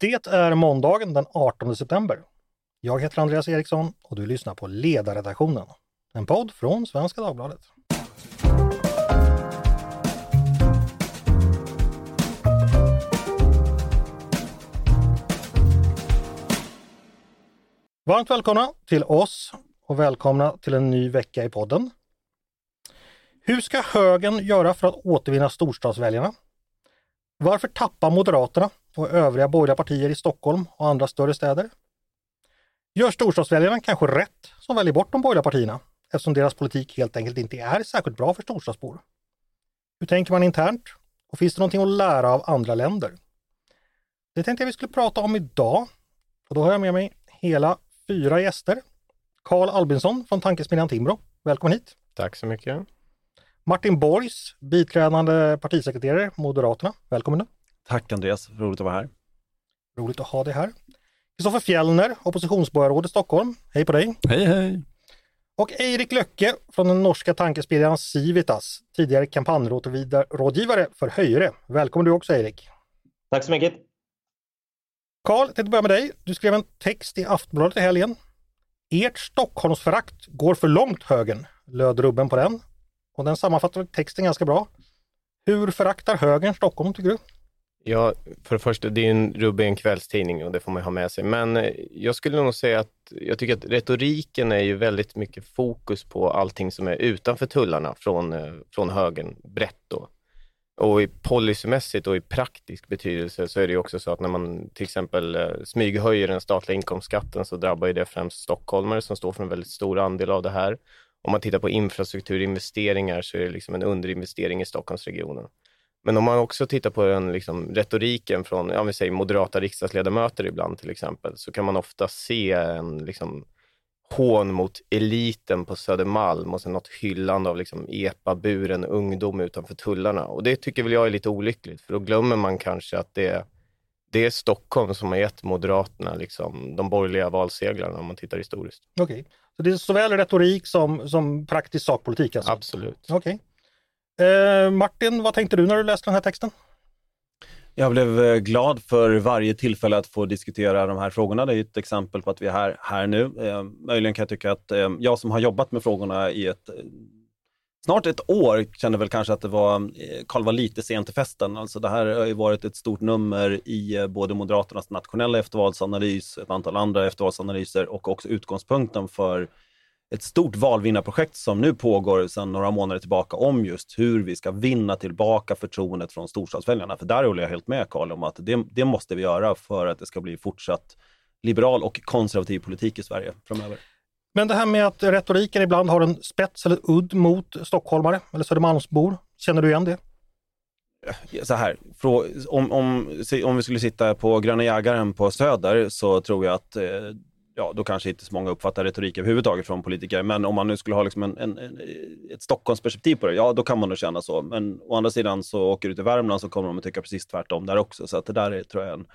Det är måndagen den 18 september. Jag heter Andreas Eriksson och du lyssnar på Ledarredaktionen, en podd från Svenska Dagbladet. Varmt välkomna till oss och välkomna till en ny vecka i podden. Hur ska högern göra för att återvinna storstadsväljarna? Varför tappar Moderaterna och övriga borgerliga partier i Stockholm och andra större städer? Gör storstadsväljarna kanske rätt som väljer bort de borgerliga partierna eftersom deras politik helt enkelt inte är särskilt bra för storstadsbor? Hur tänker man internt? Och finns det någonting att lära av andra länder? Det tänkte jag vi skulle prata om idag. Och då har jag med mig hela fyra gäster. Karl Albinsson från Tankesmedjan Timbro. Välkommen hit! Tack så mycket! Martin Borgs, biträdande partisekreterare Moderaterna. Välkommen! Tack Andreas, roligt att vara här. Roligt att ha dig här. Kristoffer Fjellner, oppositionsborgarråd i Stockholm. Hej på dig! Hej hej! Och Eirik Löcke från den norska tankesmedjan Civitas, tidigare kampanjrådgivare för Höyre. Välkommen du också Eirik! Tack så mycket! Karl, jag tänkte börja med dig. Du skrev en text i Aftonbladet i helgen. Ert Stockholmsförakt går för långt högern, löd rubben på den. Och den sammanfattar texten ganska bra. Hur föraktar högern Stockholm tycker du? Ja, för det första, det är en rubbe i en kvällstidning och det får man ha med sig. Men eh, jag skulle nog säga att jag tycker att retoriken är ju väldigt mycket fokus på allting som är utanför tullarna från, eh, från högern, brett då. Och i policymässigt och i praktisk betydelse så är det ju också så att när man till exempel eh, smyghöjer den statliga inkomstskatten så drabbar ju det främst stockholmare som står för en väldigt stor andel av det här. Om man tittar på infrastrukturinvesteringar så är det liksom en underinvestering i Stockholmsregionen. Men om man också tittar på den liksom, retoriken från, ja, vi säger moderata riksdagsledamöter ibland till exempel, så kan man ofta se en liksom, hån mot eliten på Södermalm och sen något hyllande av liksom, epa-buren ungdom utanför tullarna. Och det tycker väl jag är lite olyckligt, för då glömmer man kanske att det, det är Stockholm som har gett Moderaterna liksom, de borgerliga valsegrarna om man tittar historiskt. Okej, okay. så det är såväl retorik som, som praktisk sakpolitik? Alltså. Absolut. Okej. Okay. Eh, Martin, vad tänkte du när du läste den här texten? Jag blev eh, glad för varje tillfälle att få diskutera de här frågorna. Det är ett exempel på att vi är här, här nu. Eh, möjligen kan jag tycka att eh, jag som har jobbat med frågorna i ett eh, snart ett år kände väl kanske att det var, eh, Karl var lite sent till festen. Alltså det här har ju varit ett stort nummer i både Moderaternas nationella eftervalsanalys, ett antal andra eftervalsanalyser och också utgångspunkten för ett stort valvinnarprojekt som nu pågår sedan några månader tillbaka om just hur vi ska vinna tillbaka förtroendet från storstadsväljarna. För där håller jag helt med Karl om att det, det måste vi göra för att det ska bli fortsatt liberal och konservativ politik i Sverige framöver. Men det här med att retoriken ibland har en spets eller udd mot stockholmare eller Södermalmsbor, känner du igen det? Så här, om, om, om vi skulle sitta på Gröna jägaren på Söder så tror jag att eh, ja, då kanske inte så många uppfattar retorik överhuvudtaget från politiker. Men om man nu skulle ha liksom en, en, en, ett Stockholmsperspektiv på det, ja då kan man nog känna så. Men å andra sidan så åker du till Värmland så kommer de att tycka precis tvärtom där också. Så att det där är, tror jag, en,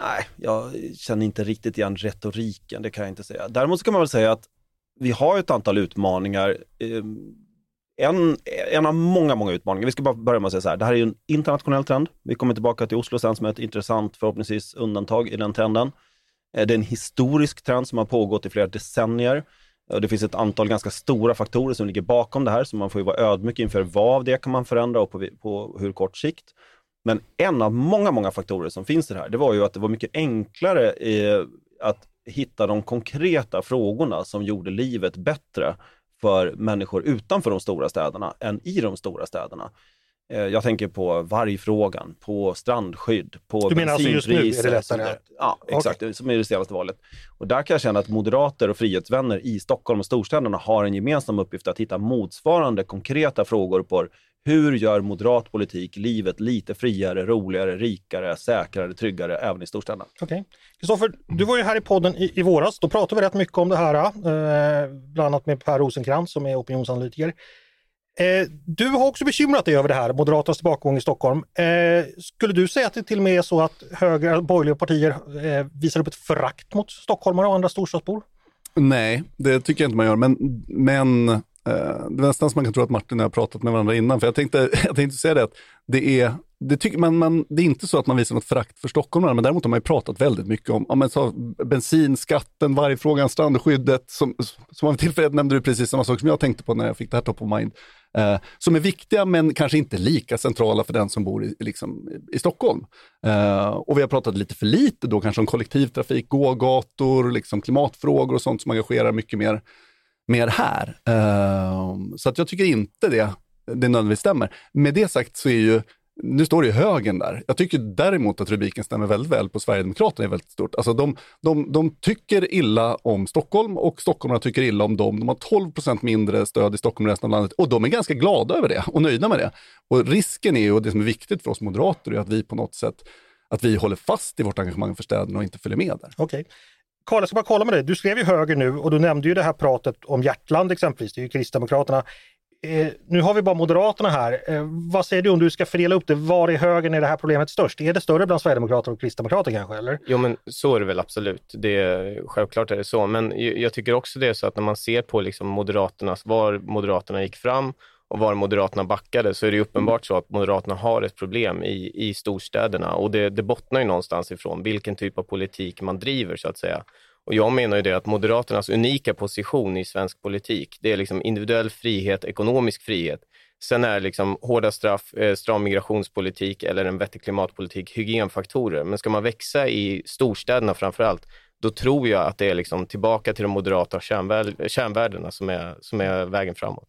Nej, jag känner inte riktigt igen retoriken, det kan jag inte säga. Däremot så kan man väl säga att vi har ett antal utmaningar. Ehm, en, en av många, många utmaningar. Vi ska bara börja med att säga så här, det här är en internationell trend. Vi kommer tillbaka till Oslo sen som är ett intressant, förhoppningsvis, undantag i den trenden. Eh, det är en historisk trend som har pågått i flera decennier. Eh, det finns ett antal ganska stora faktorer som ligger bakom det här, så man får ju vara ödmjuk inför vad av det kan man förändra och på, på hur kort sikt. Men en av många, många faktorer som finns i det här, det var ju att det var mycket enklare att hitta de konkreta frågorna som gjorde livet bättre för människor utanför de stora städerna än i de stora städerna. Eh, jag tänker på vargfrågan, på strandskydd, på Du menar alltså just nu är det lättare? Ja, exakt, okay. som i det senaste valet. Och där kan jag känna att moderater och frihetsvänner i Stockholm och storstäderna har en gemensam uppgift att hitta motsvarande konkreta frågor på hur gör moderat politik livet lite friare, roligare, rikare, säkrare, tryggare även i storstäderna? Okej. Kristoffer, okay. du var ju här i podden i, i våras. Då pratade vi rätt mycket om det här, eh, bland annat med Per Rosenkrantz som är opinionsanalytiker. Eh, du har också bekymrat dig över det här, Moderaternas tillbakagång i Stockholm. Eh, skulle du säga att det till och med är så att högra borgerliga partier eh, visar upp ett förakt mot stockholmare och andra storstadsbor? Nej, det tycker jag inte man gör. Men, men Eh, det är nästan som man kan tro att Martin och jag har pratat med varandra innan, för jag tänkte, jag tänkte säga det att det är, det, tycker man, man, det är inte så att man visar något förakt för stockholmarna, men däremot har man ju pratat väldigt mycket om, om så, bensinskatten, vargfrågan, strandskyddet, som, som av tillfället nämnde du precis samma sak som jag tänkte på när jag fick det här top of mind, eh, som är viktiga men kanske inte lika centrala för den som bor i, liksom, i Stockholm. Eh, och vi har pratat lite för lite då kanske om kollektivtrafik, gågator, liksom klimatfrågor och sånt som engagerar mycket mer mer här. Ehm, så att jag tycker inte det, det nödvändigtvis stämmer. Med det sagt så är ju, nu står det ju högen där. Jag tycker däremot att rubriken stämmer väldigt väl på Sverigedemokraterna är väldigt stort. Alltså de, de, de tycker illa om Stockholm och stockholmarna tycker illa om dem. De har 12 procent mindre stöd i Stockholm än resten av landet och de är ganska glada över det och nöjda med det. Och risken är ju, och det som är viktigt för oss moderater, är att vi på något sätt att vi håller fast i vårt engagemang för städerna och inte följer med där. Okej. Karl, jag ska bara kolla med dig. Du skrev ju höger nu och du nämnde ju det här pratet om Hjärtland exempelvis, det är ju Kristdemokraterna. Eh, nu har vi bara Moderaterna här. Eh, vad säger du om du ska fördela upp det? Var i högern är det här problemet störst? Är det större bland Sverigedemokrater och Kristdemokrater kanske? Eller? Jo, men så är det väl absolut. Det, självklart är det så. Men jag tycker också det är så att när man ser på liksom Moderaternas, var Moderaterna gick fram och var Moderaterna backade så är det uppenbart så att Moderaterna har ett problem i, i storstäderna och det, det bottnar ju någonstans ifrån vilken typ av politik man driver så att säga. Och jag menar ju det att Moderaternas unika position i svensk politik, det är liksom individuell frihet, ekonomisk frihet. Sen är liksom hårda straff, eh, stram migrationspolitik eller en vettig klimatpolitik hygienfaktorer. Men ska man växa i storstäderna framför allt, då tror jag att det är liksom tillbaka till de moderata kärnvärdena som är, som är vägen framåt.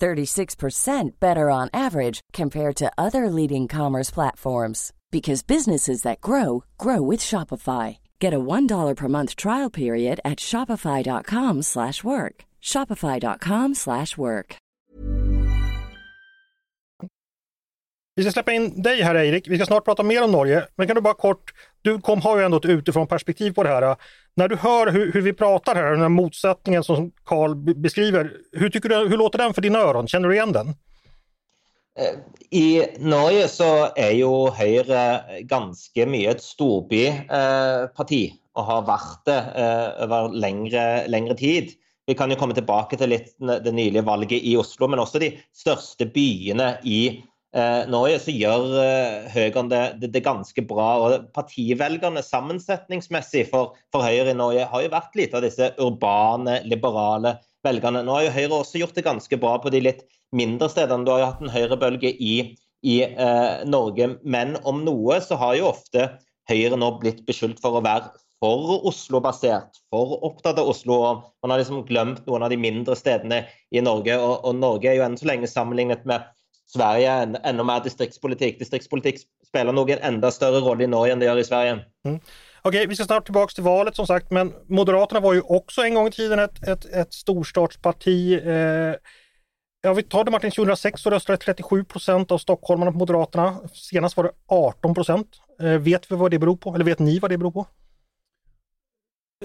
36% better on average compared to other leading commerce platforms because businesses that grow grow with Shopify. Get a $1 per month trial period at shopify.com/work. shopify.com/work. Vi ska släppa in dig här Erik. Vi ska snart prata mer om Norge, men kan du bara kort, du kom, har ju ändå ett utifrån perspektiv på det här. När du hör hur, hur vi pratar här, den här motsättningen som Karl beskriver, hur, tycker du, hur låter den för dina öron? Känner du igen den? Eh, I Norge så är ju Høyre ganska mycket ett storbyparti, eh, och har varit det eh, över längre, längre tid. Vi kan ju komma tillbaka till litt det nylige valget i Oslo, men också de största byarna i eh, Norge, så gjør eh, Høyre det, det, det, ganske bra. og Partivelgerne sammensetningsmessig for, for Høyre i Norge har jo vært lite av disse urbane, liberale velgerne. Nå har jo Høyre også gjort det ganske bra på de litt mindre stedene. Du har jo hatt en høyrebølge i, i eh, Norge, men om noe så har jo ofte Høyre nå blitt beskyldt for å være for Oslo-basert, for opptatt av Oslo. og Man har liksom glemt noen av de mindre stedene i Norge. Og, og Norge er jo enn så lenge sammenlignet med Sverige enda mer distriktspolitik. Distriktspolitik spelar nog en enda större roll i Norge än det gör i Sverige. Mm. Okej, vi ska snart tillbaka till valet som sagt, men Moderaterna var ju också en gång i tiden ett, ett, ett storstadsparti. Eh, ja, vi tar det Martin, 2006 så röstade 37 procent av stockholmarna på Moderaterna. Senast var det 18 procent. Eh, vet vi vad det beror på? Eller vet ni vad det beror på?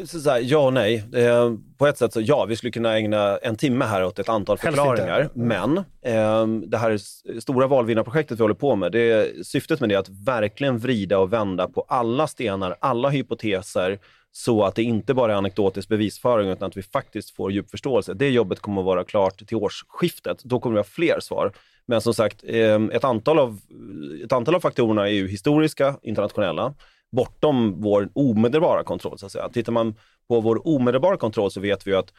Så här, ja och nej. Eh, på ett sätt så ja, vi skulle kunna ägna en timme här åt ett antal förklaringar. Men eh, det här stora valvinnarprojektet vi håller på med, det, syftet med det är att verkligen vrida och vända på alla stenar, alla hypoteser, så att det inte bara är anekdotisk bevisföring utan att vi faktiskt får djup förståelse. Det jobbet kommer att vara klart till årsskiftet. Då kommer vi ha fler svar. Men som sagt, eh, ett antal av, ett antal av faktorerna är ju historiska, internationella bortom vår omedelbara kontroll. Så att säga. Tittar man på vår omedelbara kontroll så vet vi att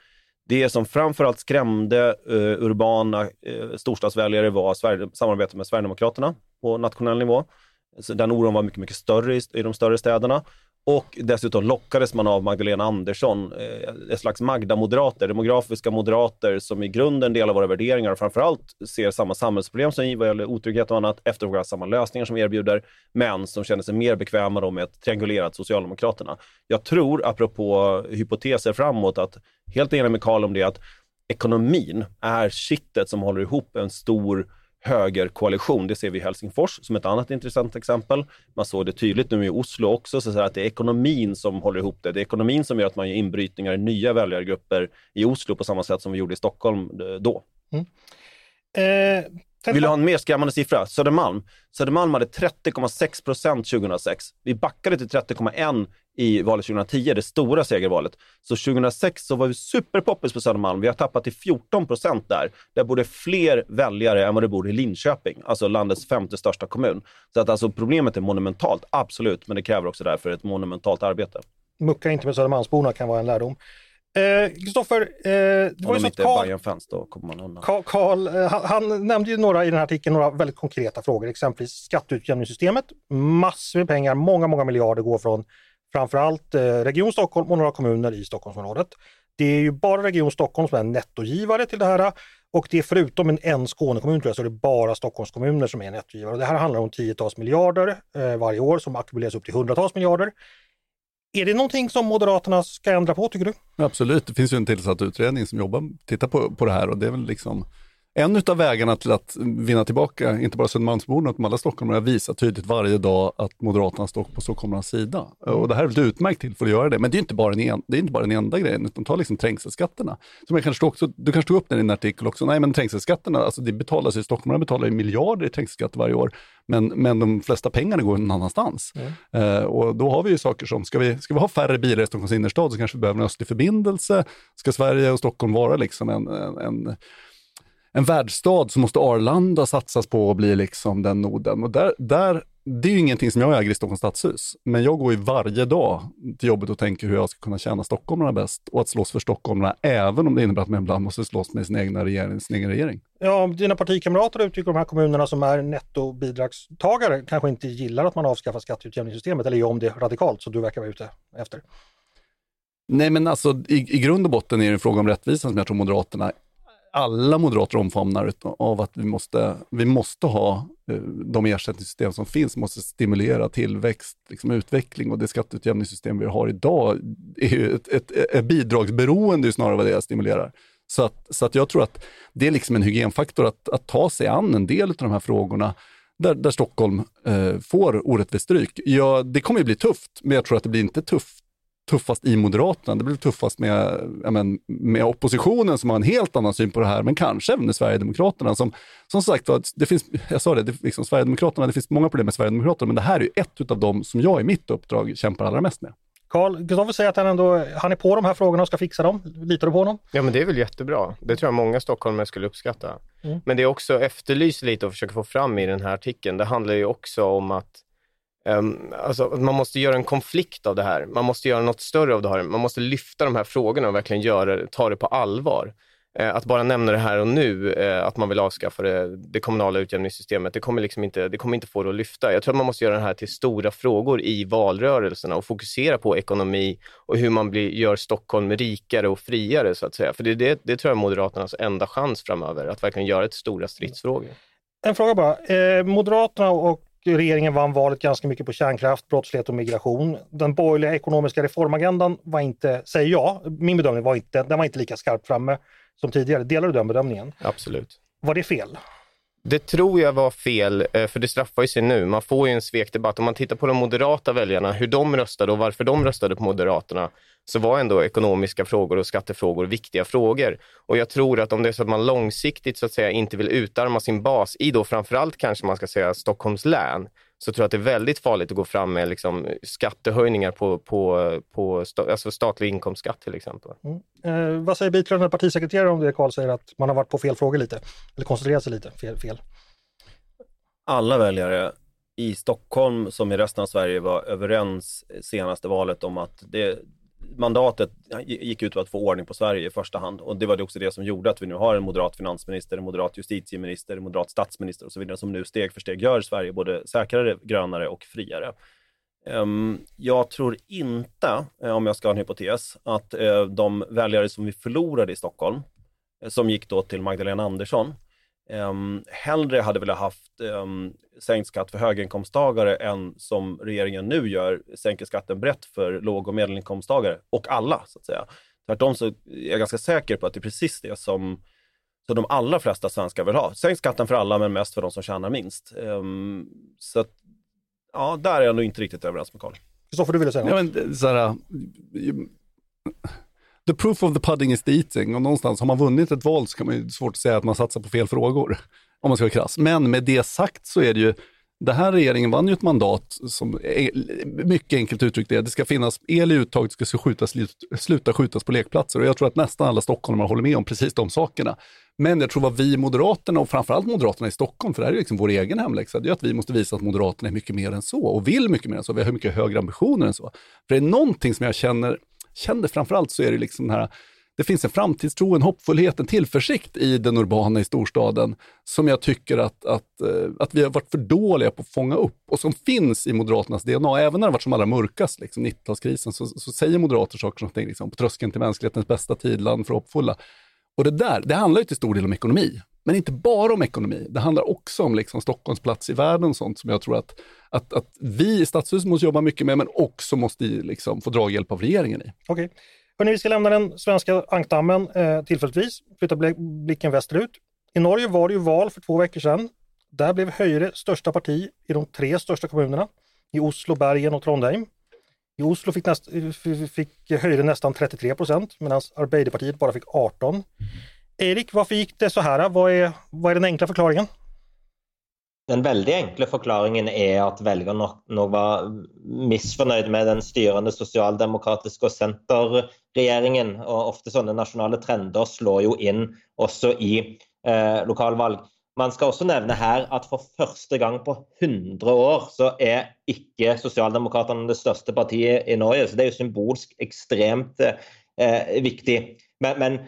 det som framförallt skrämde uh, urbana uh, storstadsväljare var samarbetet med Sverigedemokraterna på nationell nivå. Så den oron var mycket, mycket större i, i de större städerna. Och dessutom lockades man av Magdalena Andersson, eh, ett slags Magda-moderater, demografiska moderater som i grunden delar våra värderingar och framförallt ser samma samhällsproblem som vi vad gäller otrygghet och annat, efterfrågar samma lösningar som vi erbjuder, men som känner sig mer bekväma då med ett triangulerat Socialdemokraterna. Jag tror, apropå hypoteser framåt, att helt enig med Karl om det, att ekonomin är kittet som håller ihop en stor högerkoalition. Det ser vi i Helsingfors som ett annat intressant exempel. Man såg det tydligt nu i Oslo också, så att det är ekonomin som håller ihop det. Det är ekonomin som gör att man gör inbrytningar i nya väljargrupper i Oslo på samma sätt som vi gjorde i Stockholm eh, då. Mm. Eh, vill du ha en mer skrämmande siffra? Södermalm. Södermalm hade 30,6 procent 2006. Vi backade till 30,1 i valet 2010, det stora segervalet. Så 2006 så var vi superpoppis på Södermalm. Vi har tappat till 14 procent där. Där bor det fler väljare än vad det bor i Linköping, alltså landets femte största kommun. Så att alltså problemet är monumentalt, absolut, men det kräver också därför ett monumentalt arbete. Mucka inte med Södermalmsborna kan vara en lärdom. Kristoffer, eh, eh, det var kommer man undan. Carl, Carl eh, han, han, nämnde ju några i den här artikeln, några väldigt konkreta frågor, exempelvis skatteutjämningssystemet. Massor med pengar, många, många miljarder går från framförallt eh, Region Stockholm och några kommuner i Stockholmsområdet. Det är ju bara Region Stockholm som är nettogivare till det här och det är förutom en, en Skånekommun tror jag, så är det bara Stockholmskommuner som är nettogivare. Det här handlar om tiotals miljarder eh, varje år som ackumuleras upp till hundratals miljarder. Är det någonting som Moderaterna ska ändra på tycker du? Absolut, det finns ju en tillsatt utredning som jobbar, tittar på, på det här och det är väl liksom en av vägarna till att vinna tillbaka, inte bara Södermalmsborna utan alla stockholmare, visar tydligt varje dag att Moderaterna står på stockholmarnas sida. Och det här är ett utmärkt tillfälle att göra det. Men det är inte bara den, det är inte bara den enda grejen, utan ta liksom trängselskatterna. Som jag kanske också, du kanske tog upp den i en artikel också. Nej, men trängselskatterna, alltså det betalas ju, stockholmarna betalar ju miljarder i trängselskatter varje år. Men, men de flesta pengarna går någon annanstans. Mm. Uh, och då har vi ju saker som, ska vi, ska vi ha färre bilar i Stockholms innerstad så kanske vi behöver en östlig förbindelse. Ska Sverige och Stockholm vara liksom en, en, en en världsstad så måste Arlanda satsas på att bli liksom den noden. Och där, där, det är ju ingenting som jag äger i Stockholms stadshus, men jag går ju varje dag till jobbet och tänker hur jag ska kunna tjäna stockholmarna bäst och att slåss för stockholmarna, även om det innebär att man ibland måste slåss med sin, egna regering, sin egen regering. Ja, dina partikamrater ute i de här kommunerna som är nettobidragstagare kanske inte gillar att man avskaffar skatteutjämningssystemet, eller gör om det radikalt, så du verkar vara ute efter. Nej, men alltså i, i grund och botten är det en fråga om rättvisa som jag tror Moderaterna alla moderater omfamnar av att vi måste, vi måste ha eh, de ersättningssystem som finns, måste stimulera tillväxt, liksom utveckling och det skatteutjämningssystem vi har idag är ju ett, ett, ett bidragsberoende snarare vad det stimulerar. Så, att, så att jag tror att det är liksom en hygienfaktor att, att ta sig an en del av de här frågorna där, där Stockholm eh, får orättvist stryk. Ja, det kommer ju bli tufft, men jag tror att det blir inte tufft tuffast i Moderaterna. Det blir tuffast med, men, med oppositionen som har en helt annan syn på det här, men kanske även med Sverigedemokraterna. Som, som sagt det finns, jag sa det, det liksom, Sverigedemokraterna, det finns många problem med Sverigedemokraterna, men det här är ju ett av dem som jag i mitt uppdrag kämpar allra mest med. Karl, Kristoffer säger att han ändå han är på de här frågorna och ska fixa dem. Litar du på honom? Ja, men det är väl jättebra. Det tror jag många stockholmare skulle uppskatta. Mm. Men det är också efterlyser lite och försöker få fram i den här artikeln. Det handlar ju också om att Um, alltså, man måste göra en konflikt av det här. Man måste göra något större av det här. Man måste lyfta de här frågorna och verkligen göra, ta det på allvar. Ehm, att bara nämna det här och nu, eh, att man vill avskaffa det, det kommunala utjämningssystemet, det kommer, liksom inte, det kommer inte få det att lyfta. Jag tror att man måste göra det här till stora frågor i valrörelserna och fokusera på ekonomi och hur man blir, gör Stockholm rikare och friare, så att säga. För det, det, det tror jag är Moderaternas enda chans framöver, att verkligen göra det till stora stridsfrågor. En fråga bara. Eh, Moderaterna och regeringen vann valet ganska mycket på kärnkraft, brottslighet och migration. Den borgerliga ekonomiska reformagendan var inte, säger jag, min bedömning var inte, den var inte lika skarpt framme som tidigare. Delar du den bedömningen? Absolut. Var det fel? Det tror jag var fel, eh, för det straffar ju sig nu. Man får ju en svekdebatt. Om man tittar på de moderata väljarna, hur de röstade och varför de röstade på Moderaterna, så var ändå ekonomiska frågor och skattefrågor viktiga frågor. Och jag tror att om det är så att man långsiktigt så att säga inte vill utarma sin bas i då framförallt kanske man ska säga Stockholms län, så tror jag att det är väldigt farligt att gå fram med liksom skattehöjningar på, på, på alltså statlig inkomstskatt till exempel. Mm. Eh, vad säger biträdande partisekreterare om det Karl säger att man har varit på fel frågor lite, eller koncentrerat sig lite fel? fel? Alla väljare i Stockholm som i resten av Sverige var överens senaste valet om att det, mandatet gick ut på att få ordning på Sverige i första hand och det var det också det som gjorde att vi nu har en moderat finansminister, en moderat justitieminister, en moderat statsminister och så vidare som nu steg för steg gör Sverige både säkrare, grönare och friare. Ehm, jag tror inte, eh, om jag ska ha en hypotes, att eh, de väljare som vi förlorade i Stockholm, eh, som gick då till Magdalena Andersson, um, hellre hade velat haft um, sänkt skatt för höginkomsttagare än som regeringen nu gör, sänker skatten brett för låg och medelinkomsttagare och alla så att säga. Tvärtom så är jag ganska säker på att det är precis det som, som de allra flesta svenskar vill ha. Sänk skatten för alla men mest för de som tjänar minst. Um, så att, ja, där är jag nog inte riktigt överens med Karl. Kristoffer, du ville säga något? Ja, men, så här, the proof of the pudding is the eating. Och någonstans har man vunnit ett val så kan man ju svårt att säga att man satsar på fel frågor. Om man ska vara krass. Men med det sagt så är det ju den här regeringen vann ju ett mandat som mycket enkelt uttryckt är det ska finnas el i uttaget, det ska skjutas, sluta skjutas på lekplatser. Och jag tror att nästan alla stockholmare håller med om precis de sakerna. Men jag tror vad vi Moderaterna och framförallt Moderaterna i Stockholm, för det här är liksom vår egen hemläxa, det är att vi måste visa att Moderaterna är mycket mer än så och vill mycket mer än så. Vi har mycket högre ambitioner än så. För det är någonting som jag känner, känner framförallt så är det liksom den här det finns en framtidstro, en hoppfullhet, en tillförsikt i den urbana i storstaden som jag tycker att, att, eh, att vi har varit för dåliga på att fånga upp och som finns i Moderaternas DNA. Även när det varit som allra mörkast, liksom 90-talskrisen, så, så, säger moderater saker som liksom, på tröskeln till mänsklighetens bästa tid, land för hoppfulla. Och det där, det handlar ju till stor del om ekonomi. Men inte bara om ekonomi. Det handlar också om liksom Stockholms plats i världen och sånt som jag tror att, att, att vi i Stadshuset måste jobba mycket med, men också måste liksom få draghjälp av regeringen i. Okej. Okay. Hörrni, vi ska lämna den svenska ankdammen eh, tillfälligtvis, flytta blicken västerut. I Norge var det ju val för två veckor sedan. Där blev Höyre största parti i de tre största kommunerna, i Oslo, Bergen och Trondheim. I Oslo fick, näst, eh, fick höjden nästan 33 procent medan Arbeiderpartiet bara fick 18. Erik, varför gick det så här? Vad är, vad är den enkla förklaringen? Den väldigt enkla förklaringen är att väljarna nog var missnöjda med den styrande socialdemokratiska och centerregeringen och ofta sådana nationella trender slår ju in också i eh, lokalval. Man skal også nevne her at for første gang på 100 år så er ikke Sosialdemokratene det største partiet i Norge. Så det er jo symbolsk ekstremt eh, viktig. Men, men,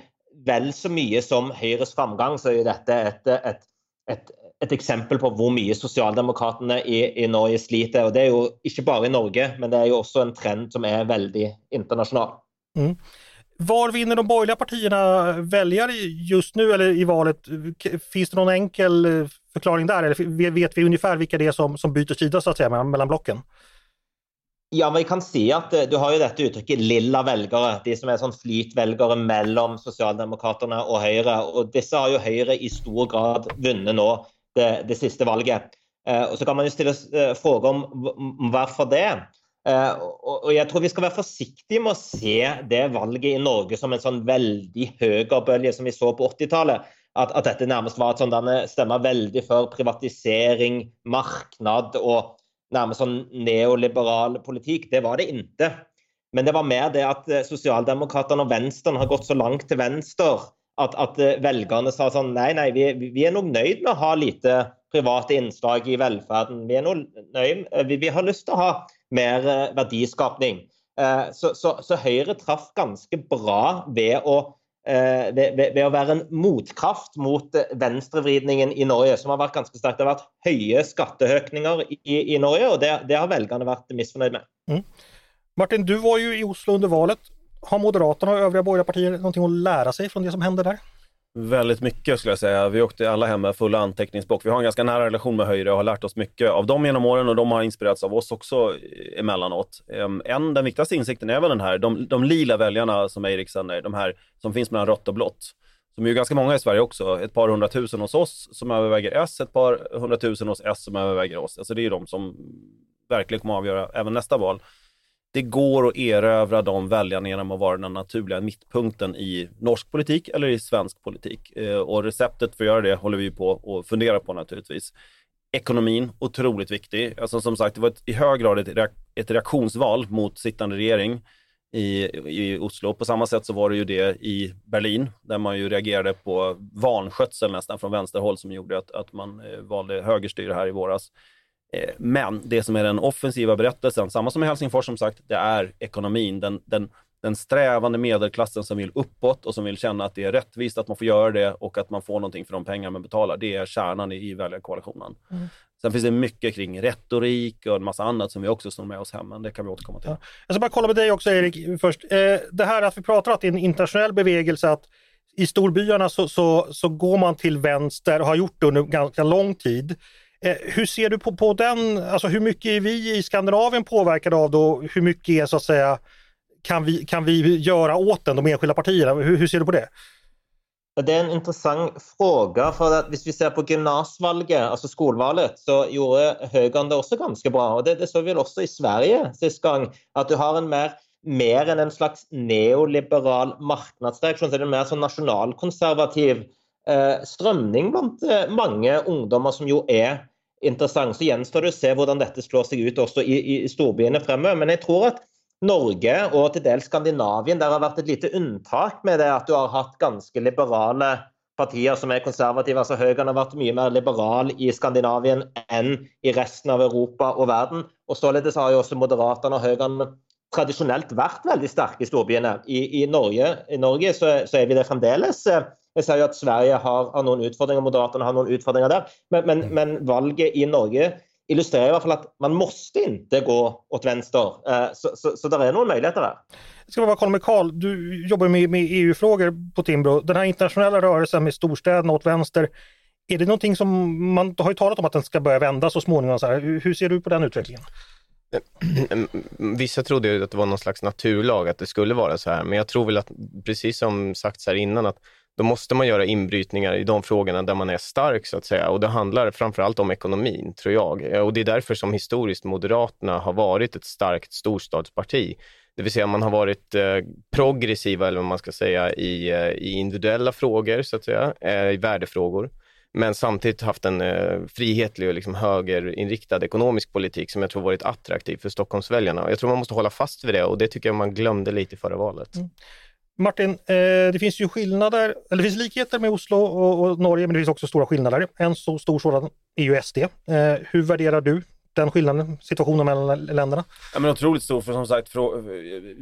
vel så mye som Høyres framgang, så er detta dette et, et, et et eksempel på hvor mye sosialdemokratene i, i, Norge sliter. Og Det er jo ikke bare i Norge, men det er jo också en trend som är väldigt internationell. Mm. Var vinner de borgerliga partierna väljare just nu eller i valet? Finns det någon enkel eh, förklaring där? Eller vet vi ungefär vilka det är som, som byter sida så att säga mellan blocken? Ja, vi kan si att eh, Du har ju dette uttrykket 'lilla velgere', de som är sånn flytvelgere mellom Sosialdemokraterne och Høyre. Och Disse har ju Høyre i stor grad vunnet nå det, det siste valget. Eh, och Så kan man jo stille eh, fråga om, varför det. Eh, og jeg tror vi skal være forsiktige med å se det valget i Norge som en sånn veldig høyrebølge som vi så på 80-tallet. At, at, dette nærmest var et sånn stemmer veldig for privatisering, marknad og nærmest sånn neoliberal politikk. Det var det ikke. Men det var mer det at eh, Sosialdemokratene og Venstre har gått så langt til venstre at, at eh, velgerne sa sånn Nei, nei, vi, vi, er nok nøyd med å ha lite private innslag i velferden. Vi, er nok nøyd, eh, vi, vi har lyst til å ha mer eh, verdiskapning. Eh, så, så, så Høyre traff ganske bra ved å, eh, ved, ved å være en motkraft mot venstrevridningen i Norge, som har vært ganske sterk. Det har vært høye skatteøkninger i, i Norge, og det, det, har velgerne vært misfornøyd med. Mm. Martin, du var ju i Oslo under valet har Moderaterna och övriga borgerliga partier någonting att lära sig från det som hände där? Väldigt mycket skulle jag säga. Vi åkte alla hem med fulla anteckningsblock. Vi har en ganska nära relation med Höjre och har lärt oss mycket av dem genom åren och de har inspirerats av oss också eh, emellanåt. Ehm, en, den viktigaste insikten är väl den här, de, de lila väljarna som Erik sänder, de här som finns mellan rött och blått. De är ju ganska många i Sverige också. Ett par hundratusen hos oss som överväger S, ett par hundratusen hos S som överväger oss. Alltså det är ju de som verkligen kommer att avgöra även nästa val det går att erövra de väljarna genom att vara den naturliga mittpunkten i norsk politik eller i svensk politik. Eh, och receptet för att göra det håller vi på att fundera på naturligtvis. Ekonomin, otroligt viktig. Alltså som sagt, det var ett, i hög grad ett, reak ett reaktionsval mot sittande regering i, i Oslo. På samma sätt så var det ju det i Berlin, där man ju reagerade på vanskötsel nästan från vänsterhåll som gjorde att, att man eh, valde högerstyre här i våras. Eh, men det som är den offensiva berättelsen, samma som i Helsingfors som sagt, det är ekonomin. Den, den, den strävande medelklassen som vill uppåt och som vill känna att det är rättvist att man får göra det och att man får någonting för de pengar man betalar. Det är kärnan i, väljarkoalitionen. Mm. Sen finns det mycket kring retorik och en massa annat som vi också snor med oss hem, men det kan vi återkomma till. Ja. Jag ska bara kolla med dig också Erik först. Eh, det här att vi pratar att det är en internationell bevegelse, att i storbyarna så, så, så går man till vänster och har gjort det under ganska lång tid. Eh, hur ser du på, på den, alltså hur mycket är vi i Skandinavien påverkade av då, hur mycket är så att säga kan vi, kan vi göra åt den, de enskilda partierna? Hur, hur ser du på det? Det är en intressant fråga. för att Om vi ser på gymnasievalget, alltså skolvalet, så gjorde högern det också ganska bra. och Det, det såg vi också i Sverige sist gång. Att du har en mer, mer än en slags neoliberal marknadsreaktion, så är det en mer sånn nationalkonservativ Eh, strømning blant många eh, mange ungdommer, som jo er interessant. Så gjenstår det å se hvordan dette slår seg ut også i, i storbyene fremover. Men jeg tror at Norge og til dels Skandinavien der har vært et lite unntak med det at du har hatt ganske liberale partier som er konservative. altså Høyre har vært mye mer liberal i Skandinavien enn i resten av Europa og verden. Og således har jo også Moderaterne og Høyre tradisjonelt vært veldig sterke i storbyene. I, i Norge, i Norge så, så, er vi det fremdeles. Eh, Jeg ser jo at Sverige har, har noen utfordringer, Moderaterna har noen utfordringer der. Men, men, men valget i Norge illustrerar i alla fall att man måste inte gå åt vänster. Eh, så, så, så där är några möjligheter där. Jag ska bara kolla med Karl, du jobbar med, med EU-frågor på Timbro. Den här internationella rörelsen med storstäderna åt vänster, är det någonting som man har ju talat om att den ska börja vända så småningom? Så här. Hur ser du på den utvecklingen? Ehm, vissa trodde ju att det var någon slags naturlag att det skulle vara så här, men jag tror väl att precis som sagts här innan att då måste man göra inbrytningar i de frågorna där man är stark så att säga. Och det handlar framförallt om ekonomin, tror jag. Och det är därför som historiskt Moderaterna har varit ett starkt storstadsparti. Det vill säga man har varit eh, progressiva, eller vad man ska säga, i, eh, i individuella frågor, så att säga, eh, i värdefrågor. Men samtidigt haft en eh, frihetlig och liksom högerinriktad ekonomisk politik som jag tror varit attraktiv för Stockholmsväljarna. Jag tror man måste hålla fast vid det och det tycker jag man glömde lite i förra valet. Mm. Martin, eh, det finns ju skillnader, eller det finns likheter med Oslo och, och, Norge, men det finns också stora skillnader. En så stor sådan är ju SD. Eh, hur värderar du den skillnaden, situationen mellan länderna? Ja, men otroligt stor, för som sagt, för,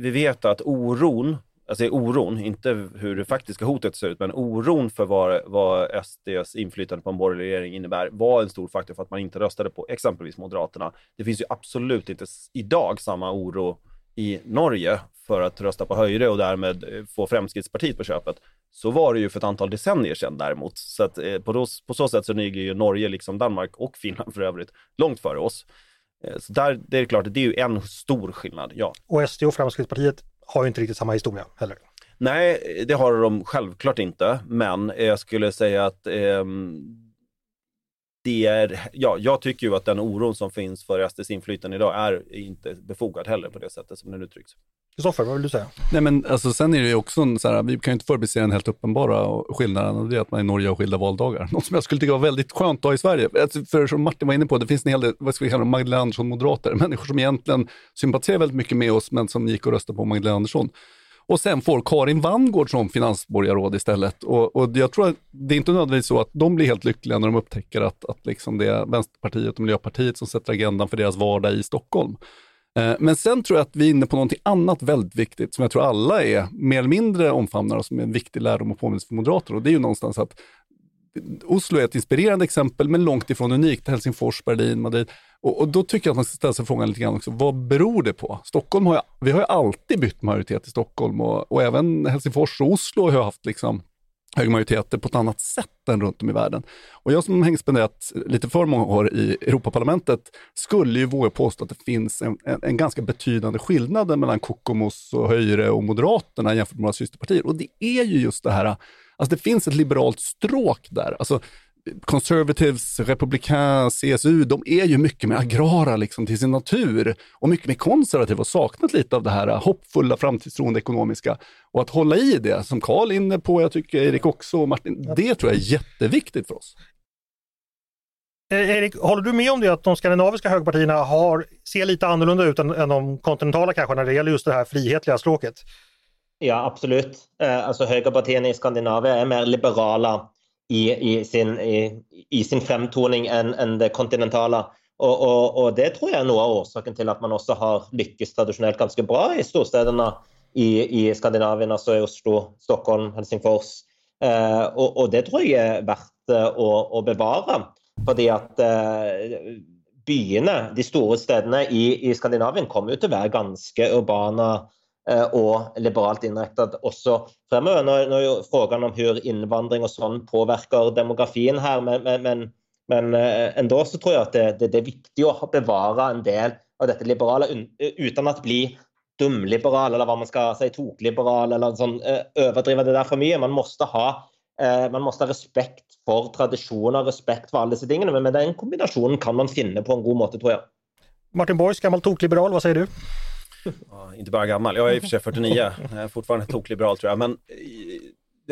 vi vet att oron, alltså oron, inte hur det faktiska hotet ser ut, men oron för vad, vad SDs inflytande på en borgerlig regering innebär var en stor faktor för att man inte röstade på exempelvis Moderaterna. Det finns ju absolut inte idag samma oro i Norge för att rösta på Höyre och därmed eh, få Fremskrittspartiet på köpet. Så var det ju för ett antal decennier sedan däremot. Så att, eh, på, då, på så sätt så ligger ju Norge, liksom Danmark och Finland för övrigt, långt före oss. Eh, så där, det är klart, det är ju en stor skillnad, ja. Och SD och Fremskrittspartiet har ju inte riktigt samma historia heller. Nej, det har de självklart inte, men jag skulle säga att eh, det är, ja, jag tycker ju att den oron som finns för SDs inflytande idag är inte befogad heller på det sättet som den uttrycks. Kristoffer, vad vill du säga? Nej men alltså sen är det ju också en, så här, vi kan ju inte förbise den helt uppenbara skillnaden och det är att man i Norge har skilda valdagar. Något som jag skulle tycka var väldigt skönt att ha i Sverige. Alltså, för som Martin var inne på, det finns en hel del, vad ska vi kalla Magdalena Andersson-moderater, människor som egentligen sympatiserar väldigt mycket med oss men som gick och röstade på Magdalena Andersson. Och sen får Karin Vangård som finansborgarråd istället. Och, och, jag tror att det är inte nödvändigtvis så att de blir helt lyckliga när de upptäcker att, att liksom det är Vänsterpartiet och Miljöpartiet som sätter agendan för deras vardag i Stockholm. Eh, men sen tror jag att vi är inne på någonting annat väldigt viktigt som jag tror alla är mer eller mindre omfamnar och som är en viktig lärdom och påminnelse för moderater. Och det är ju någonstans att Oslo är ett inspirerande exempel, men långt ifrån unikt. Helsingfors, Berlin, Madrid. Och, och, då tycker jag att man ska ställa sig frågan lite grann också, vad beror det på? Stockholm har ju, vi har ju alltid bytt majoritet i Stockholm och, och även Helsingfors och Oslo har haft liksom högermajoriteter på ett annat sätt än runt om i världen. Och jag som har spenderat lite för många år i Europaparlamentet skulle ju våga påstå att det finns en, en, en ganska betydande skillnad mellan Kokomos och Höyre och Moderaterna jämfört med våra systerpartier. Och det är ju just det här, alltså det finns ett liberalt stråk där. Alltså, Conservatives, Republikan, CSU, de är ju mycket mer agrara liksom till sin natur och mycket mer konservativa och saknat lite av det här hoppfulla, framtidstroende ekonomiska. Och att hålla i det, som Karl är inne på, jag tycker Erik också och Martin, det tror jag är jätteviktigt för oss. Eh, Erik, håller du med om det att de skandinaviska högerpartierna har, ser lite annorlunda ut än, än de kontinentala kanske när det gäller just det här frihetliga stråket? Ja, absolut. Eh, alltså högerpartierna i Skandinavien är mer liberala i, i, sin, i, i sin fremtoning enn en det kontinentale. Og, og, og, det tror jeg er noe av årsaken til at man også har lykkes tradisjonelt ganske bra i storstedene i, i Skandinavien, altså i Oslo, Stockholm, Helsingfors. Eh, og, og, det tror jeg er verdt eh, att å, å bevare. Fordi at eh, byene, de store stedene i, i Skandinavien, kommer jo til å være ganske urbane Eh, och liberalt inriktad också framöver. Nu, nu är frågan om hur invandring och sånt påverkar demografin här, men, men, men, men eh, ändå så tror jag att det, det, det, är viktigt att bevara en del av detta liberala eh, utan att bli dumliberal, eller vad man ska säga, tokliberal, eller sån, överdriva det där för mycket. Man måste ha man måste ha respekt för traditioner, respekt för alla dessa tingene, men med den kombinationen kan man finna på en god måte, tror jag. Martin Borgs, gammal tokliberal, vad säger du? Ja, inte bara gammal, jag är i och för sig 49, jag är fortfarande tokliberal tror jag, men eh,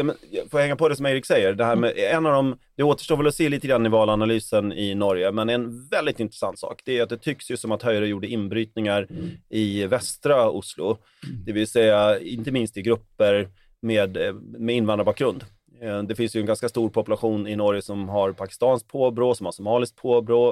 men, jag får hänga på det som Erik säger, det här med en av de, det återstår väl att se lite grann i valanalysen i Norge, men en väldigt intressant sak, det är att det tycks ju som att Höjre gjorde inbrytningar mm. i västra Oslo, det vill säga inte minst i grupper med, eh, med invandrarbakgrund. Eh, det finns ju en ganska stor population i Norge som har pakistanskt påbrå, som har somaliskt påbrå,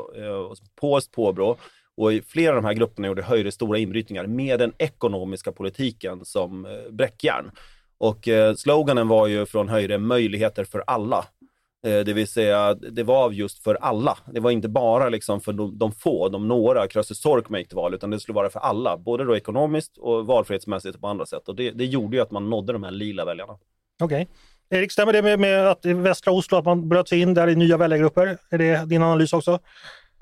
och polskt påbrå. Och i flera av de här grupperna gjorde Höyre stora inbrytningar med den ekonomiska politiken som eh, bräckjärn. Och eh, sloganen var ju från Höyre möjligheter för alla. Eh, det vill säga, det var just för alla. Det var inte bara liksom för de, de få, de några, Krösus Sorkma gick till val, utan det skulle vara för alla. Både då ekonomiskt och valfrihetsmässigt och på andra sätt. Och det, det gjorde ju att man nådde de här lila väljarna. Okej. Okay. Erik, stämmer det med, med att i västra Oslo, att man bröt sig in där i nya väljargrupper? Är det din analys också?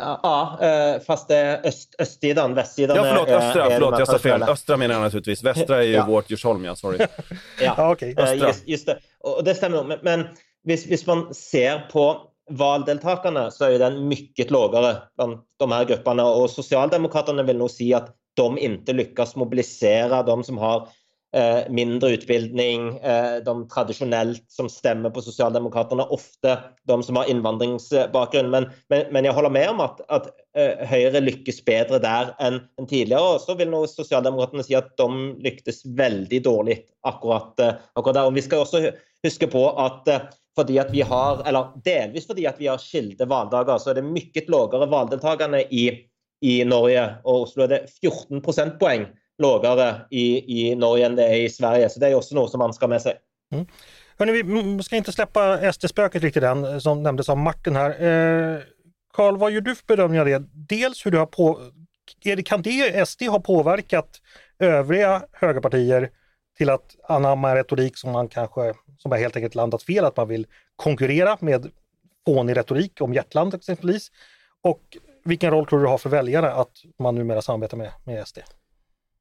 Ja, eh, fast det är öst, östsidan, västsidan Ja, förlåt, östra, är, förlåt, jag sa fel. Östra menar jag naturligtvis. Västra är ju ja. vårt Djursholm, ja, sorry. ja, okay. Eh, just, just, det. Och det stämmer nog. Men, men hvis, man ser på valdeltakarna så är den mycket lågare bland de här grupperna och Socialdemokraterna vill nog säga att de inte lyckas mobilisera de som har eh, Eh, mindre utbildning, eh, de traditionellt som stämmer på Socialdemokraterna, ofta de som har invandringsbakgrund. Men, men, men jag håller med om att, att eh, lyckas bättre där än, än tidigare. Och så vill nog Socialdemokraterna säga att de lyckades väldigt dåligt akkurat, eh, akkurat där. Och vi ska också huska på att fordi at vi har, eller delvis fordi at vi har skilda valdagar, så är det mycket lågare valdeltagande i, i Norge. Och Oslo är det 14 procentpoäng lågare i, i Norge än det är i Sverige. Så det är också något som man ska ha med sig. Mm. Hörrni, vi ska inte släppa SD-spöket riktigt än, som nämndes av Martin här. Eh, Karl, vad gör du för bedömning av det? Dels hur du har på... Är det, kan det SD ha påverkat övriga högerpartier till att anamma en retorik som man kanske, som har helt enkelt landat fel, att man vill konkurrera med fånig retorik om hjärtland exempelvis. Och vilken roll tror du har för väljarna att man numera samarbetar med, med SD?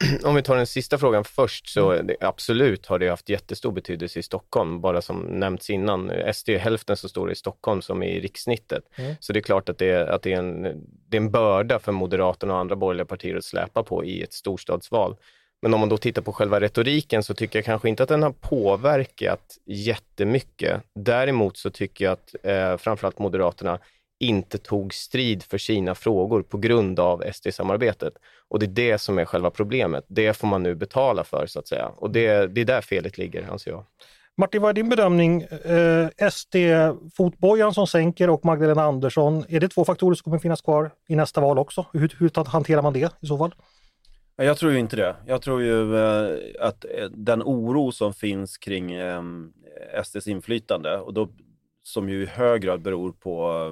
om vi tar den sista frågan först, så mm. det, absolut har det haft jättestor betydelse i Stockholm, bara som nämnts innan. SD är hälften så stor i Stockholm som i rikssnittet. Mm. Så det är klart att, det, att det, är en, det är en börda för Moderaterna och andra borgerliga partier att släpa på i ett storstadsval. Men om man då tittar på själva retoriken så tycker jag kanske inte att den har påverkat jättemycket. Däremot så tycker jag att eh, framförallt Moderaterna inte tog strid för sina frågor på grund av SD-samarbetet. Och det är det som är själva problemet. Det får man nu betala för, så att säga. Och det, det är där felet ligger, anser jag. Martin, vad är din bedömning? Eh, SD-fotbojan som sänker och Magdalena Andersson, är det två faktorer som kommer finnas kvar i nästa val också? Hur, hur hanterar man det i så fall? Jag tror ju inte det. Jag tror ju eh, att eh, den oro som finns kring eh, SDs inflytande, och då, som ju i hög grad beror på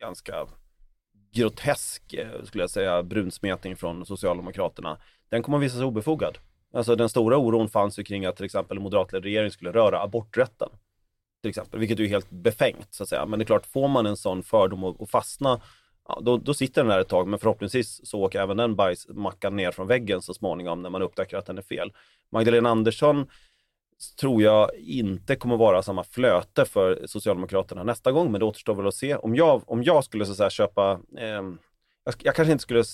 ganska grotesk, eh, skulle jag säga, brunsmetning från Socialdemokraterna, den kommer att visa sig obefogad. Alltså den stora oron fanns ju kring att till exempel en moderatledd regering skulle röra aborträtten. Till exempel, vilket är helt befängt så att säga. Men det är klart, får man en sån fördom och, fastna, ja, då, då sitter den där ett tag. Men förhoppningsvis så åker även den bajsmackan ner från väggen så småningom när man upptäcker att den är fel. Magdalena Andersson tror jag inte kommer vara samma flöte för Socialdemokraterna nästa gång, men det återstår väl att se. Om jag, om jag skulle så säga, köpa, eh, jag, jag, kanske inte skulle,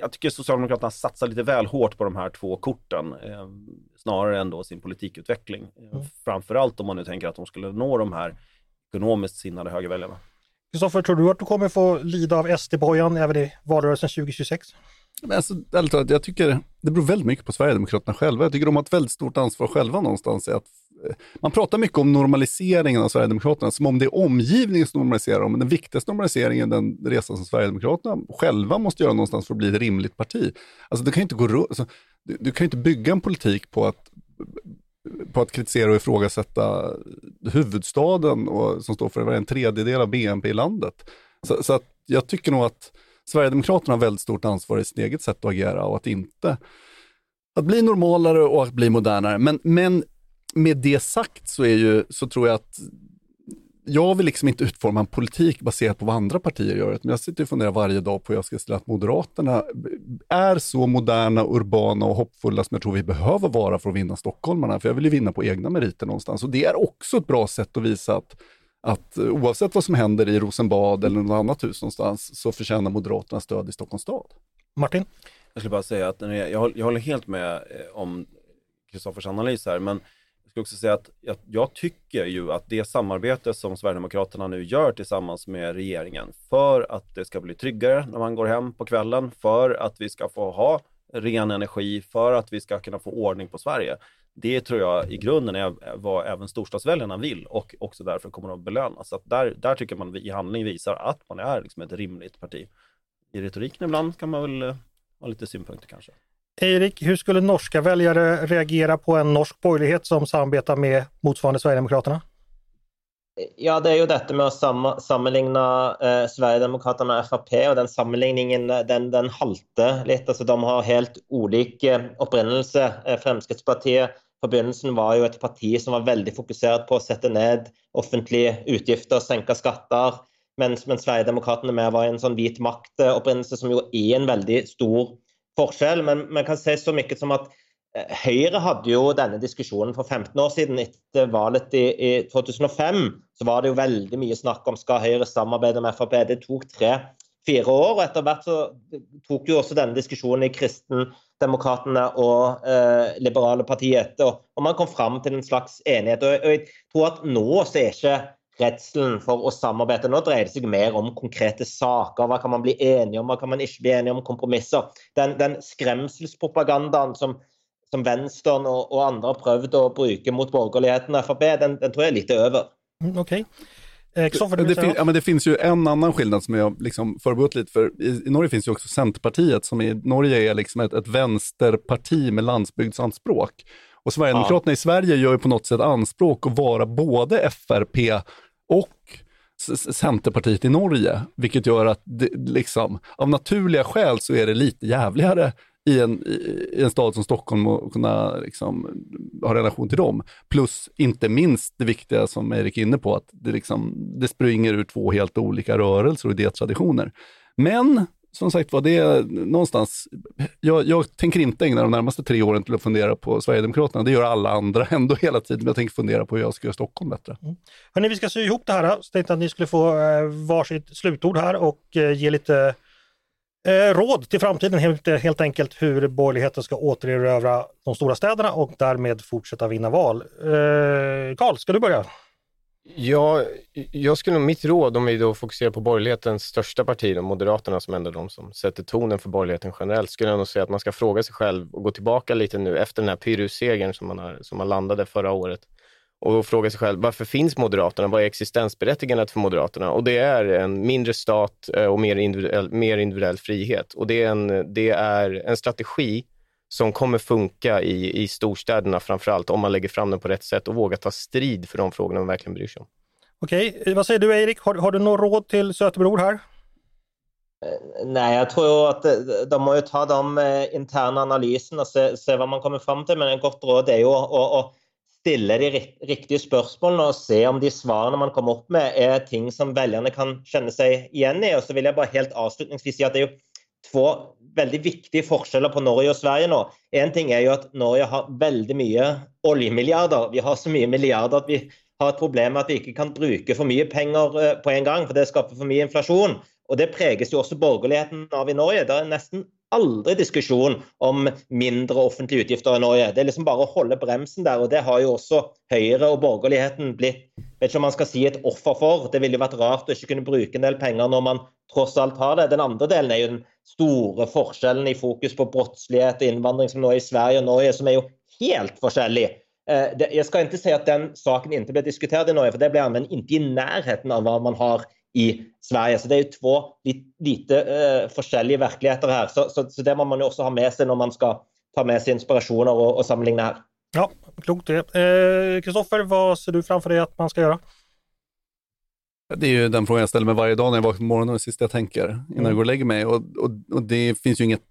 jag tycker Socialdemokraterna satsar lite väl hårt på de här två korten, eh, snarare än då sin politikutveckling. Eh, mm. Framförallt om man nu tänker att de skulle nå de här ekonomiskt sinnade högerväljarna. Kristoffer, tror du att du kommer få lida av SD-bojan även i valrörelsen 2026? Men alltså, ärligt jag tycker det beror väldigt mycket på Sverigedemokraterna själva. Jag tycker de har ett väldigt stort ansvar själva någonstans. Att, eh, man pratar mycket om normaliseringen av Sverigedemokraterna som om det är omgivningen som normaliserar dem. Men den viktigaste normaliseringen är den resan som Sverigedemokraterna själva måste göra någonstans för att bli ett rimligt parti. Alltså, du, kan inte gå, alltså, du, du kan inte bygga en politik på att på att kritisera och ifrågasätta huvudstaden och, som står för en tredjedel av BNP i landet. Så, så att jag tycker nog att Sverigedemokraterna har väldigt stort ansvar i sitt eget sätt att agera och att inte att bli normalare och att bli modernare. Men, men med det sagt så, är ju, så tror jag att jag vill liksom inte utforma en politik baserat på vad andra partier gör, men jag sitter och funderar varje dag på hur jag ska ställa att Moderaterna är så moderna, urbana och hoppfulla som jag tror vi behöver vara för att vinna stockholmarna, för jag vill ju vinna på egna meriter någonstans. Och det är också ett bra sätt att visa att att oavsett vad som händer i Rosenbad eller något annat hus någonstans så förtjänar Moderaterna stöd i Stockholms stad. Martin? Jag skulle bara säga att jag, jag håller helt med eh, om Kristoffers analys här, men jag skulle också säga att jag, jag, tycker ju att det samarbete som Sverigedemokraterna nu gör tillsammans med regeringen för att det ska bli tryggare när man går hem på kvällen, för att vi ska få ha ren energi, för att vi ska kunna få ordning på Sverige. Det tror jag i grunden är vad även storstadsväljarna vill och också därför kommer att belönas. Så att där, där tycker man i handling visar att man är liksom ett rimligt parti. I retoriken ibland kan man väl eh, ha lite synpunkter kanske. Erik, hur skulle norska väljare reagera på en norsk borgerlighet som samarbetar med motsvarande Sverigedemokraterna? Ja, det är ju detta med att sammanligna eh, Sverigedemokraterna och FRP och den sammanligningen eh, den, den halter lite. Alltså, de har helt olika eh, upprinnelse. Eh, Fremskrittspartiet på var ju ett parti som var väldigt fokuserat på att sätta ned offentliga utgifter och sänka skatter. Men, Sverigedemokraterna med var en sån vit makt eh, upprinnelse som ju är en väldigt stor forskjell. Men man kan säga så mycket som att Eh, Høyre hadde jo denne diskusjonen for 15 år siden. Etter valget i, i 2005 så var det jo veldig mye snakk om skal Høyre samarbeide med Frp. Det tok tre-fire år. og Etter hvert så tok jo også denne diskusjonen i Kristendemokratene og eh, Liberale partiet etter. Og, og man kom fram til en slags enighet. Og, og jeg tror at nå så er ikke redselen for å samarbeide. Nå dreier det seg mer om konkrete saker. Hva kan man bli enige om, hva kan man ikke bli enige om, kompromisser. Den, den skremselspropagandaen som, som Venstre og, og, andre har prøvd å bruke mot borgerligheten og Frp, den, den, tror jeg er litt over. Mm, Okej. Okay. Eh, det, fin ja, men det finns ju en annan skillnad som jag liksom förbehållit lite för. I, I, Norge finns ju också Centerpartiet som i Norge är liksom ett, ett vänsterparti med landsbygdsanspråk. Och Sverigedemokraterna ja. i Sverige gör ju på något sätt anspråk att vara både FRP och Centerpartiet i Norge, vilket gör att det, liksom, av naturliga skäl så är det lite jävligare i en, i en stad som Stockholm och kunna liksom, ha relation till dem. Plus, inte minst det viktiga som Erik är inne på, att det, liksom, det springer ur två helt olika rörelser och idétraditioner. Men som sagt var, det är någonstans, jag, jag, tänker inte ägna de närmaste tre åren till att fundera på Sverigedemokraterna. Det gör alla andra ändå hela tiden. Men jag tänker fundera på hur jag ska göra Stockholm bättre. Mm. Hörrni, vi ska sy ihop det här. Så tänkte att ni skulle få eh, varsitt slutord här och eh, ge lite eh, råd till framtiden helt, helt enkelt hur borgerligheten ska återerövra de stora städerna och därmed fortsätta vinna val. Eh, Karl, ska du börja? Ja, jag skulle nog, mitt råd om vi då fokuserar på borgerlighetens största parti, Moderaterna som ändå de som sätter tonen för borgerligheten generellt, skulle jag nog säga att man ska fråga sig själv och gå tillbaka lite nu efter den här Pyrrhussegern som man, som man landade förra året och fråga sig själv varför finns Moderaterna? Vad är existensberättigandet för Moderaterna? Och det är en mindre stat eh, och mer individuell, mer individuell frihet. Och det är en, det är en strategi som kommer funka i, i storstäderna framförallt om man lägger fram den på rätt sätt och vågar ta strid för de frågorna man verkligen bryr sig om. Okej, vad säger du Erik? Har, har du något råd till Sötebror här? Eh, Nej, jag tror att de måste ta de eh, interna analyserna och se, se, vad man kommer fram till. Men ett gott råd är ju att ställa de riktiga frågorna och se om de svarene man kommer upp med är ting som väljarna kan känna sig igen i. Och så vill jag bara helt avslutningsvis säga att det är ju två väldigt viktiga skillnader på Norge och Sverige nu. En ting är ju att Norge har väldigt mycket oljemiljarder. Vi har så mycket miljarder att vi har et problem med att vi inte kan bruka för mycket pengar eh, på en gång, för det skapar för mycket inflation. Och det präglas ju också borgerligheten av i Norge. Det er nesten aldrig diskussion om mindre offentliga utgifter i Norge. Det är liksom bara att hålla bremsen där och det har ju också Høyre och borgerligheten blivit, vet ikke om man ska säga ett offer för. Det ville ju vært rart att inte kunna bruke en del pengar när man trots allt har det. Den andra delen är ju den stora skillnaden i fokus på brottslighet och invandring som nu är i Sverige och Norge som är ju helt olika. Eh, jeg jag ska inte säga att den saken inte blir diskuterad i Norge, för det blir anvendt inte i närheten av vad man har i Sverige. Så det är ju två lite eh, uh, olika verkligheter här. Så, så, så, det måste man ju också ha med sig när man ska ta med sig inspirationer och, och sammanligna här. Ja, klokt det. Eh, Kristoffer, eh, vad ser du framför dig att man ska göra? Det är ju den frågan jag ställer mig varje dag när jag vaknar på morgonen, det sista jag tänker innan Mm. jag går och lägger mig. Och, och, och det finns ju inget,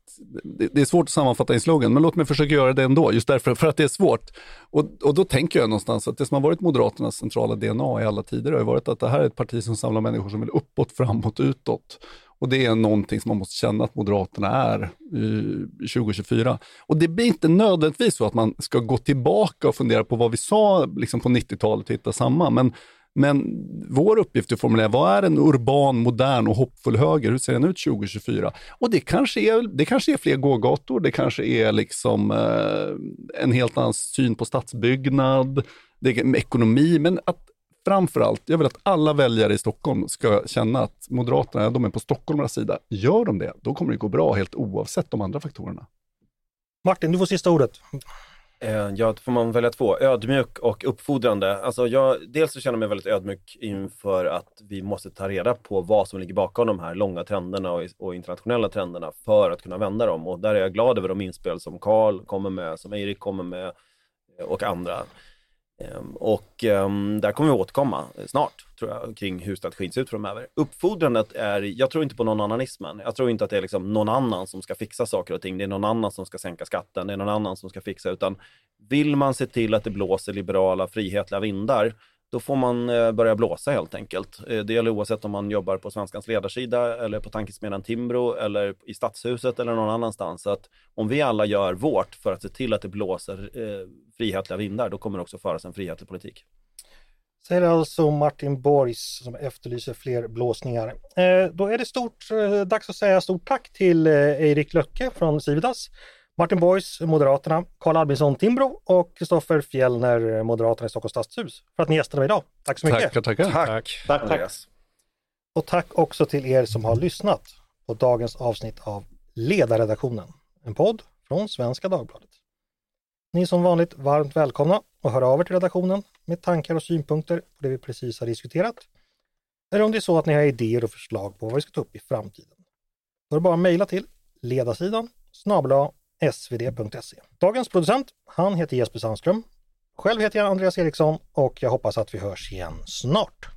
det, det är svårt att sammanfatta i slogan, men låt mig försöka göra det ändå, just därför för att det är svårt. Och, och då tänker jag någonstans att det som har varit Moderaternas centrala DNA i alla tider har ju varit att det här är ett parti som samlar människor som vill uppåt, framåt, utåt. Och det är någonting som man måste känna att Moderaterna är eh, 2024. Och det blir inte nödvändigtvis så att man ska gå tillbaka och fundera på vad vi sa liksom på 90-talet och hitta samma, men men vår uppgift är att formulera, vad är en urban, modern och hoppfull höger? Hur ser den ut 2024? Och det kanske är, det kanske är fler gågator, det kanske är liksom eh, en helt annan syn på stadsbyggnad, det är ekonomi, men att framförallt, jag vill att alla väljare i Stockholm ska känna att Moderaterna, de är på Stockholmarnas sida. Gör de det, då kommer det gå bra helt oavsett de andra faktorerna. Martin, du får sista ordet. Eh, ja, då får man välja två. Ödmjuk och uppfordrande. Alltså jag, dels så känner jag mig väldigt ödmjuk inför att vi måste ta reda på vad som ligger bakom de här långa trenderna och, och internationella trenderna för att kunna vända dem. Och där är jag glad över de inspel som Karl kommer med, som Erik kommer med eh, och andra. Ehm, och ehm, där kommer vi återkomma snart, tror jag, kring hur strategin ser ut framöver. Uppfordrandet är, jag tror inte på någon annanismen. Jag tror inte att det är liksom någon annan som ska fixa saker och ting. Det är någon annan som ska sänka skatten, det är någon annan som ska fixa, utan vill man se till att det blåser liberala, frihetliga vindar, då får man eh, börja blåsa helt enkelt. Eh, det gäller oavsett om man jobbar på Svenskans ledarsida eller på tankesmedjan Timbro eller i Stadshuset eller någon annanstans. Så att om vi alla gör vårt för att se till att det blåser eh, frihetliga vindar, då kommer det också föras en frihetlig politik. Säger alltså Martin Borgs som efterlyser fler blåsningar. Eh, då är det stort, eh, dags att säga stort tack till eh, Erik Löcke från Civitas, Martin Borgs, Moderaterna, Karl Albinsson, Timbro och Kristoffer Fjellner, Moderaterna i Stockholms stadshus för att ni gästade mig idag. Tack så mycket! Tackar. Tack. Tack, tack. Andreas. Och tack också till er som har lyssnat på dagens avsnitt av Ledarredaktionen, en podd från Svenska Dagbladet. Ni är som vanligt varmt välkomna att höra av er till redaktionen med tankar och synpunkter på det vi precis har diskuterat. Eller om det är så att ni har idéer och förslag på vad vi ska ta upp i framtiden. Då är det bara att mejla till ledarsidan snabel svd.se. Dagens producent, han heter Jesper Sandström. Själv heter jag Andreas Eriksson och jag hoppas att vi hörs igen snart.